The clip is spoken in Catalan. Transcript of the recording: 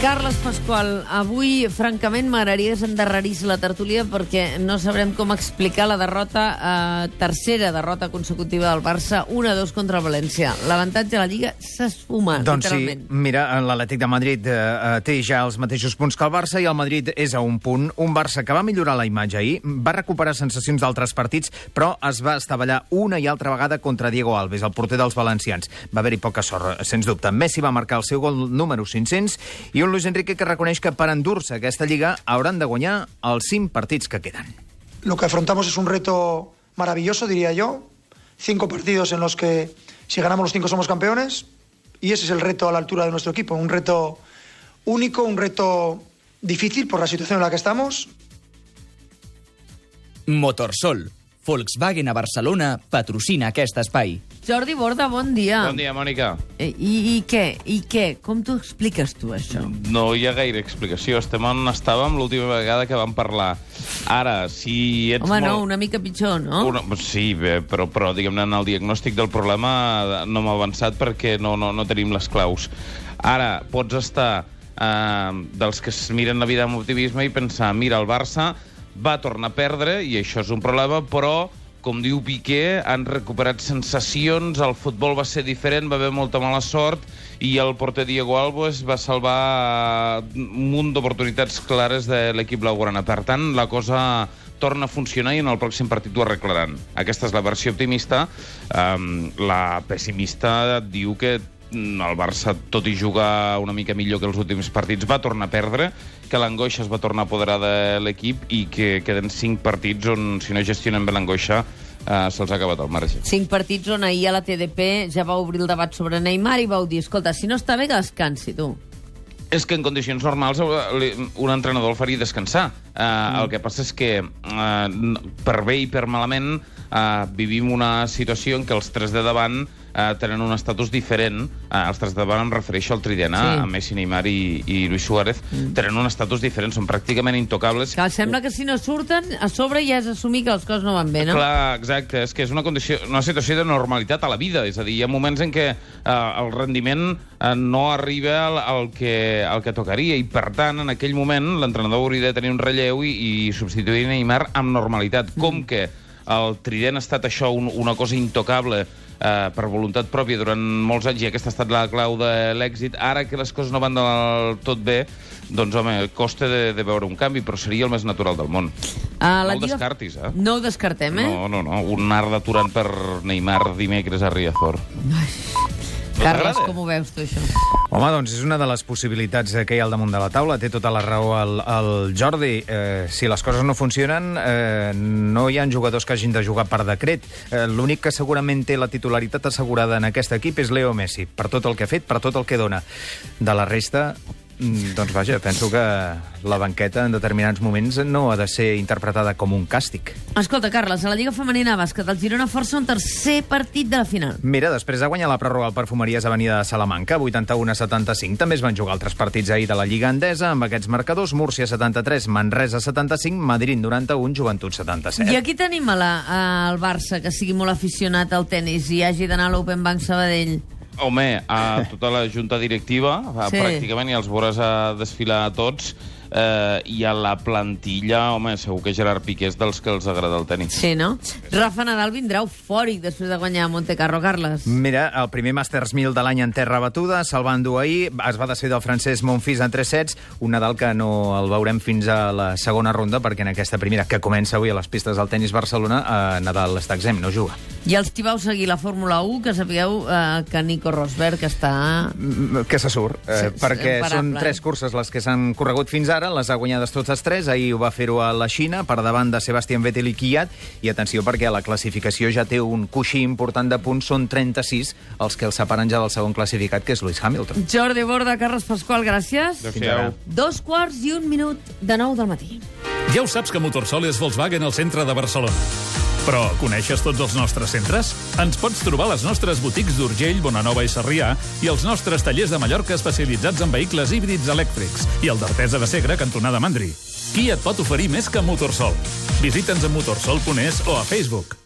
Carles Pasqual, avui, francament, m'agradaria que s'endarrerís la tertúlia perquè no sabrem com explicar la derrota, eh, tercera derrota consecutiva del Barça, 1-2 contra el València. L'avantatge de la Lliga s'esfuma, Doncs sí, literalment. mira, l'Atlètic de Madrid eh, eh, té ja els mateixos punts que el Barça i el Madrid és a un punt. Un Barça que va millorar la imatge ahir, va recuperar sensacions d'altres partits, però es va estavellar una i altra vegada contra Diego Alves, el porter dels valencians. Va haver-hi poca sort, sens dubte. Messi va marcar el seu gol número 500 i un Luis Enrique que reconeix que per endur-se aquesta Lliga hauran de guanyar els 5 partits que queden. Lo que afrontamos es un reto maravilloso, diría yo. Cinco partidos en los que si ganamos los cinco somos campeones. Y ese es el reto a la altura de nuestro equipo. Un reto único, un reto difícil por la situación en la que estamos. Motorsol. Volkswagen a Barcelona patrocina aquest espai. Jordi Borda, bon dia. Bon dia, Mònica. Eh, I, I què? I què? Com t'ho expliques tu, això? No hi ha gaire explicació. Estem on estàvem l'última vegada que vam parlar. Ara, si ets Home, molt... no, una mica pitjor, no? Una, sí, bé, però, però diguem-ne, en el diagnòstic del problema no m'ha avançat perquè no, no, no tenim les claus. Ara, pots estar eh, dels que es miren la vida amb optimisme i pensar, mira, el Barça va tornar a perdre, i això és un problema, però com diu Piqué, han recuperat sensacions, el futbol va ser diferent, va haver molta mala sort, i el porter Diego Alves va salvar un munt d'oportunitats clares de l'equip blaugrana. Per tant, la cosa torna a funcionar i en el pròxim partit ho arreglaran. Aquesta és la versió optimista. Um, la pessimista diu que el Barça, tot i jugar una mica millor que els últims partits, va tornar a perdre, que l'angoixa es va tornar a apoderar de l'equip i que queden cinc partits on, si no gestionen bé l'angoixa, eh, se'ls ha acabat el marge. Cinc partits on ahir a la TDP ja va obrir el debat sobre Neymar i vau dir, escolta, si no està bé, que descansi, tu. És que en condicions normals eh, un entrenador el faria descansar. Uh, mm. El que passa és que, uh, per bé i per malament, uh, vivim una situació en què els tres de davant uh, tenen un estatus diferent. Uh, els tres de davant em refereixo al trident, Sí. a Messi, Neymar i, i Luis Suárez. Mm. Tenen un estatus diferent, són pràcticament intocables. Que sembla que si no surten, a sobre ja és assumir que les coses no van bé, no? Clar, exacte. És que és una, condició, una situació de normalitat a la vida. És a dir, hi ha moments en què eh, el rendiment eh, no arriba al, al, que, al que tocaria i, per tant, en aquell moment l'entrenador hauria de tenir un relleu i, i substituir Neymar amb normalitat. Mm. Com que el trident ha estat això un, una cosa intocable eh, per voluntat pròpia durant molts anys i aquesta ha estat la clau de l'èxit. Ara que les coses no van del tot bé, doncs, home, costa de, de veure un canvi, però seria el més natural del món. A no ho descartis, eh? No ho descartem, eh? No, no, no. Un art d'aturant per Neymar dimecres a Riazor. No Carles, com ho veus tu, això? Home, doncs és una de les possibilitats eh, que hi ha al damunt de la taula. Té tota la raó el, el Jordi. Eh, si les coses no funcionen, eh, no hi ha jugadors que hagin de jugar per decret. Eh, L'únic que segurament té la titularitat assegurada en aquest equip és Leo Messi, per tot el que ha fet, per tot el que dona. De la resta, doncs vaja, penso que la banqueta en determinats moments no ha de ser interpretada com un càstig. Escolta, Carles, a la Lliga Femenina Bàsquet, el Girona força un tercer partit de la final. Mira, després de guanyar la pròrroga al Perfumeries Avenida de Salamanca, 81 a 75, també es van jugar altres partits ahir de la Lliga Endesa, amb aquests marcadors, Múrcia 73, Manresa 75, Madrid 91, Joventut 77. I aquí tenim a la, al Barça, que sigui molt aficionat al tennis i hagi d'anar a l'Open Bank Sabadell. Home, a tota la junta directiva, Sí. pràcticament, i els veuràs a desfilar a tots, eh, i a la plantilla, home, segur que Gerard Piqué és dels que els agrada el tenis. Sí, no? Rafa Nadal vindrà eufòric després de guanyar a Monte Carlo, Carles. Mira, el primer Masters 1000 de l'any en terra batuda, se'l va endur ahir, es va desfer del francès Monfils en 3 sets, un Nadal que no el veurem fins a la segona ronda, perquè en aquesta primera, que comença avui a les pistes del tennis Barcelona, eh, Nadal està exempt, no juga. I els qui vau seguir la Fórmula 1, que sapigueu eh, que Nico Rosberg està... Mm, que se surt, eh, Sí, perquè són tres curses les que s'han corregut fins ara, les ha guanyades totes tres, ahir ho va fer-ho a la Xina, per davant de Sebastián Vettel i Kvyat, i atenció perquè a la classificació ja té un coixí important de punts, són 36 els que el separen ja del segon classificat, que és Lewis Hamilton. Jordi Borda, Carles Pasqual, gràcies. Ara. Dos quarts i un minut de nou del matí. Ja ho saps que Motorsol és Volkswagen al centre de Barcelona. Però coneixes tots els nostres centres? Ens pots trobar a les nostres botics d'Urgell, Bonanova i Sarrià i els nostres tallers de Mallorca especialitzats en vehicles híbrids elèctrics i el d'Artesa de Segre, cantonada Mandri. Qui et pot oferir més que Motorsol? Visita'ns a motorsol.es o a Facebook.